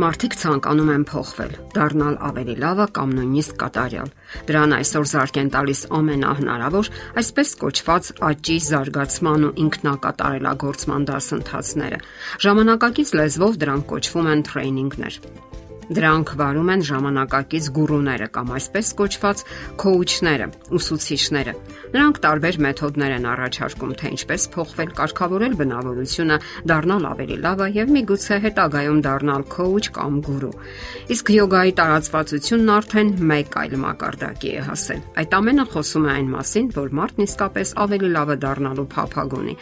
Մարդիկ ցանկանում են փոխվել, դառնալ ավելի լավը կամ նույնիսկ կատարյալ։ Դրան այսօր զարգեն տալիս ամենահնարավոր, այսպես կոչված աճի զարգացման ու ինքնակատարելագործման դասընթացները։ Ժամանակակից լեզվով դրանք կոչվում են տրեյնինգներ։ Դրանք վարում են ժամանակակից գուրուները կամ այսպես կոչված քոուչները, ուսուցիչները։ Նրանք տարբեր մեթոդներ են առաջարկում, թե ինչպես փոխվել, կարգավորել բնավորությունը, դառնալ ավելի լավը եւ միգուցե հետագայում դառնալ քոուչ կամ գուրու։ Իսկ յոգայի տարածվածությունն արդեն մեկ այլ մակարդակի է հասել։ Այդ ամենը խոսում է այն մասին, որ մարդն իսկապես ավելի լավը դառնալու փափագ ունի։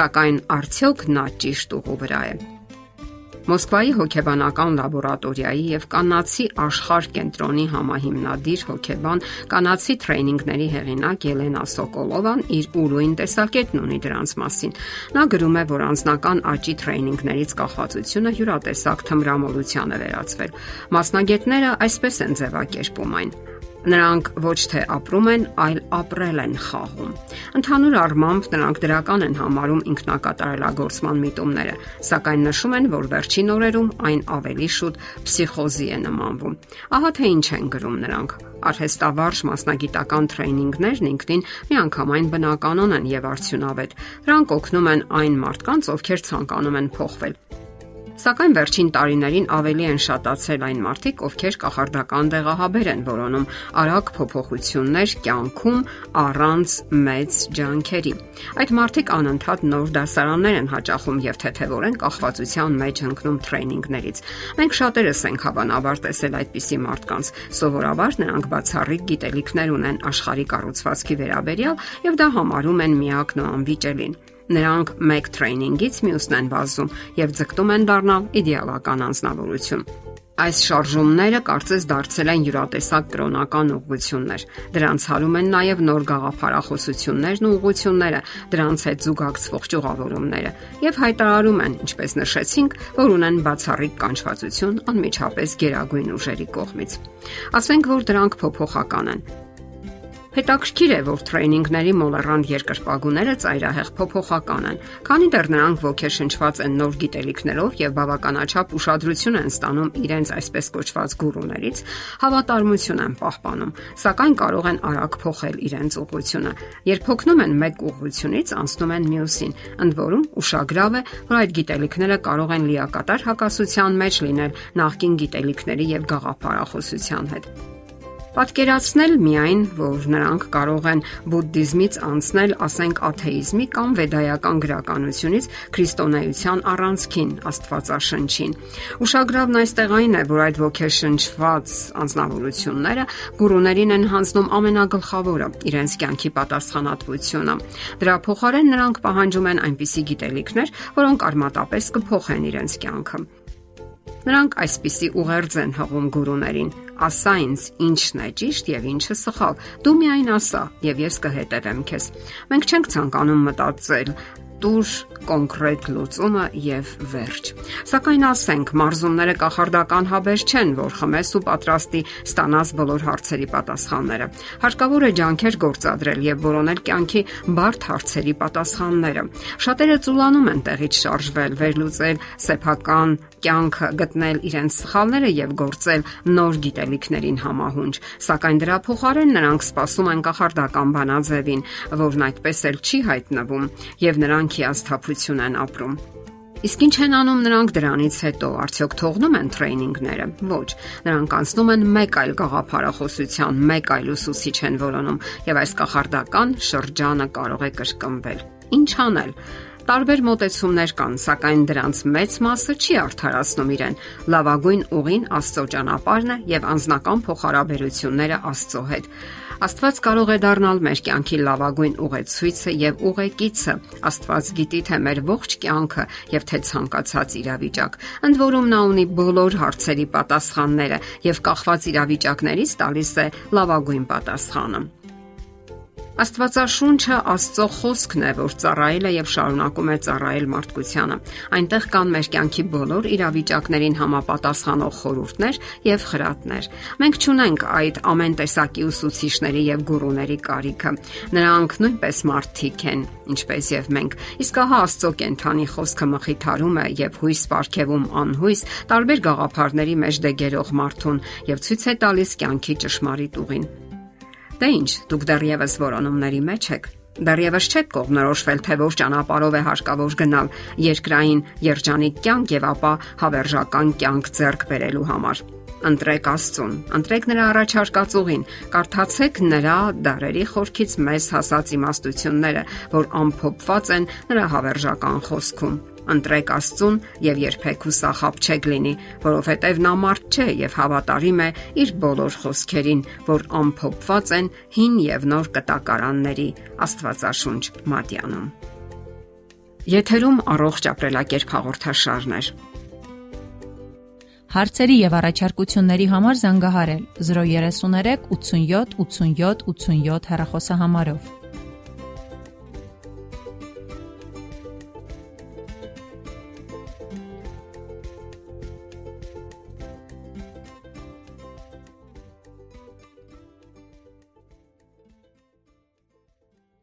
Սակայն արդյոք նա ճիշտ ուղու վրա է։ Մոսկվայի հոգեբանական լաբորատորիայի եւ կանացի աշխարհ կենտրոնի համահիմնադիր հոգեբան կանացի տրեյնինգների հեղինակ Ելենա Սոկոլովան իր ուրույն տեսակետն ունի դրանց մասին։ Նա գրում է, որ անձնական աճի տրեյնինգներից կախվածությունը յուրատեսակ թմրամոլության է վերածվել։ Մասնագետները այսպես են ձևակերպում այն Նրանք ոչ թե ապրում են, այլ ապրել են խաղում։ Ընդհանուր առմամբ նրանք դրական են համարում ինքնակատարելագործման միտումները, սակայն նշում են, որ վերջին օրերում այն ավելի շուտ փսիխոզի է նմանվում։ Ահա թե ինչ են գրում նրանք արհեստավարժ մասնագիտական տրեյնինգներն ինքնին միանգամայն բնականon են եւ արդյունավետ։ Դրանք օգնում են այն մարդկանց, ովքեր ցանկանում են փոխվել Սակայն վերջին տարիներին ավելի են շատացել այն մարդիկ, ովքեր կախարդական դեղահաբեր են որոնում արագ փոփոխություններ կյանքում առանց մեծ ջանքերի։ Այդ մարդիկ անընդհատ նոր դասարաններ են հաճախում եւ թեթեվորեն կախվածության մեջ ընկնում տրեյնինգներից։ Մենք շատերս ենք հավանաբար տեսել այդպիսի մարդկանց։ Սովորաբար նրանք բացառիկ գիտելիքներ ունեն աշխարհի կառուցվածքի վերաբերյալ եւ դա համարում են միակն ու անվիճելին։ Նրանք մեկ տրեյնինգից մյուսն են վազում եւ ձգտում են դառնալ իդեալական անznավորություն։ Այս շարժումները կարծես դարձել են յուրատեսակ կրոնական ուղղություններ։ Դրանց հարում են նաև նոր գաղափարախոսություններն ու ուղղությունները, դրանց հետ զուգակցվող ճյուղավորումները եւ հայտարարում են, ինչպես նշեցինք, որ ունեն բացառիկ կանչվածություն անմիջապես գերագույն ուժերի կողմից։ Ասենք որ դրանք փոփոխական են Հետաքրքիր է, որ տրեյնինգների մոլեռանդ երկրպագուները ծայրահեղ փոփոխական են, քանի դեռ նրանք ոգեշնչված են նոր գիտելիքներով եւ բավականաչափ ուշադրություն են ստանում իրենց այսպես կոչված գուրուներից, հավատարմություն են պահպանում, սակայն կարող են արագ փոխել իրենց ուղղությունը։ Երբ փոխնում են մեկ ուղղությունից, անցնում են մյուսին, ընդ որում ուշագրավ է, որ այդ գիտելիքները կարող են լիակատար հակասության մեջ լինել նախկին գիտելիքների եւ գաղափարախոսության հետ։ Պատկերացնել միայն, որ նրանք կարող են բուդդիզմից անցնել, ասենք, աթեիզմի կամ վեդայական գրականությունից քրիստոնեության առանցքին, աստվածաշնչին։ Ուշագրավն այստեղ այն է, որ այդ ոգեշնչված անznավորությունները գուրուներին են հանձնում ամենագլխավորը՝ իրենց կյանքի պատասխանատվությունը։ Դրա փոխարեն նրանք պահանջում են այնպիսի գիտելիքներ, որոնք արմատապես կփոխեն իրենց կյանքը։ Նրանք այսպիսի ուղերձ են հղում գուրուներին. Ասա ինձ ինչն է ճիշտ եւ ինչը սխալ։ Դու միայն ասա եւ ես կհետևեմ քեզ։ Մենք չենք ցանկանում մտածել տուր կոնկրետ լուծումը եւ վերջ։ Սակայն ասենք, մարզումները կախարդական հաբեր չեն, որ խմես ու պատրաստի ստանաս բոլոր հարցերի պատասխանները։ Հարկավոր է ջանքեր գործադրել եւ որոնել կյանքի բարդ հարցերի պատասխանները։ Շատերը ծուլանում են տեղից շարժվել, վերլուծել սեփական կյանք գտնել իրենց սխալները եւ գործել նոր գիտելիքներին համահունչ, սակայն դրա փոխարեն նրանք սпасում են կախարդական բանաձևին, որն այդպես էլ չի հայտնվում եւ նրանք հիասթափություն են ապրում։ Իսկ ինչ են անում նրանք դրանից հետո, արդյոք թողնում են տրեյնինգները։ Ոչ, նրանք անցնում են մեկ այլ գաղափարախոսության, մեկ այլ ուսուցիչ են որոնում, եւ այս կախարդական շրջանը կարող է կրկնվել։ Ինչ անել։ Տարբեր մոտեցումներ կան, սակայն դրանց մեծ մասը չի արդարացնում իրեն։ Լավագույն ուղին Աստծո ճանապարհն է եւ անznական փոխհարաբերությունները Աստծո հետ։ Աստված կարող է դառնալ մեր կյանքի լավագույն ուղեցույցը եւ ուղեկիցը։ Աստված գիտի թե մեր ողջ կյանքը եւ թե ցանկացած իրավիճակ։ Ընդ որում նա ունի բոլոր հարցերի պատասխանները եւ կախված իրավիճակներից տալիս է լավագույն պատասխանը։ Աստվածաշունչը Աստծո խոսքն է, որ ծառայել է եւ շարունակում է ծառայել մարդկությանը։ Այնտեղ կան մեր կյանքի բոլոր իրավիճակներին համապատասխանող խորհուրդներ եւ խրատներ։ Մենք ճունենք այդ ամեն տեսակի ուսուցիչների եւ գուրուների կարիքը։ Նրանք նույնպես մարդիկ են, ինչպես եւ մենք։ Իսկ ահա Աստծո կենթանի խոսքը մխիթարում է եւ հույս ապարգևում անհույս տարբեր գաղափարների մեջ դեգերող մարդուն եւ ցույց է տալիս կյանքի ճշմարիտ ուղին։ Դե ի՞նչ, դուք դեռևս որոնումների մեջ եք։ Դեռևս չեք կողմնորոշվել, թե որ ճանապարհով է հարկավոր գնալ երկրային երջանիկ կյանք եւ ապա հավերժական կյանք ձեռք բերելու համար։ Ընտրեք Աստծուն, ընտրեք նրա առաջարկած ուղին, կարդացեք նրա դարերի խորքից մեզ հասած իմաստությունները, որ ամփոփված են նրա հավերժական խոսքում ընտրեք Աստծուն եւ երբեք հուսախապ չեք լինի, որովհետեւ նա մարդ չէ եւ հավատարիմ է իր բոլոր խոսքերին, որ ամփոփված են հին եւ նոր կտակարանների Աստվածաշունչ մատյանում։ Եթերում առողջ ապրելակերպ հաղորդաշարներ։ Հարցերի եւ առաջարկությունների համար զանգահարել 033 87 87 87 հեռախոսահամարով։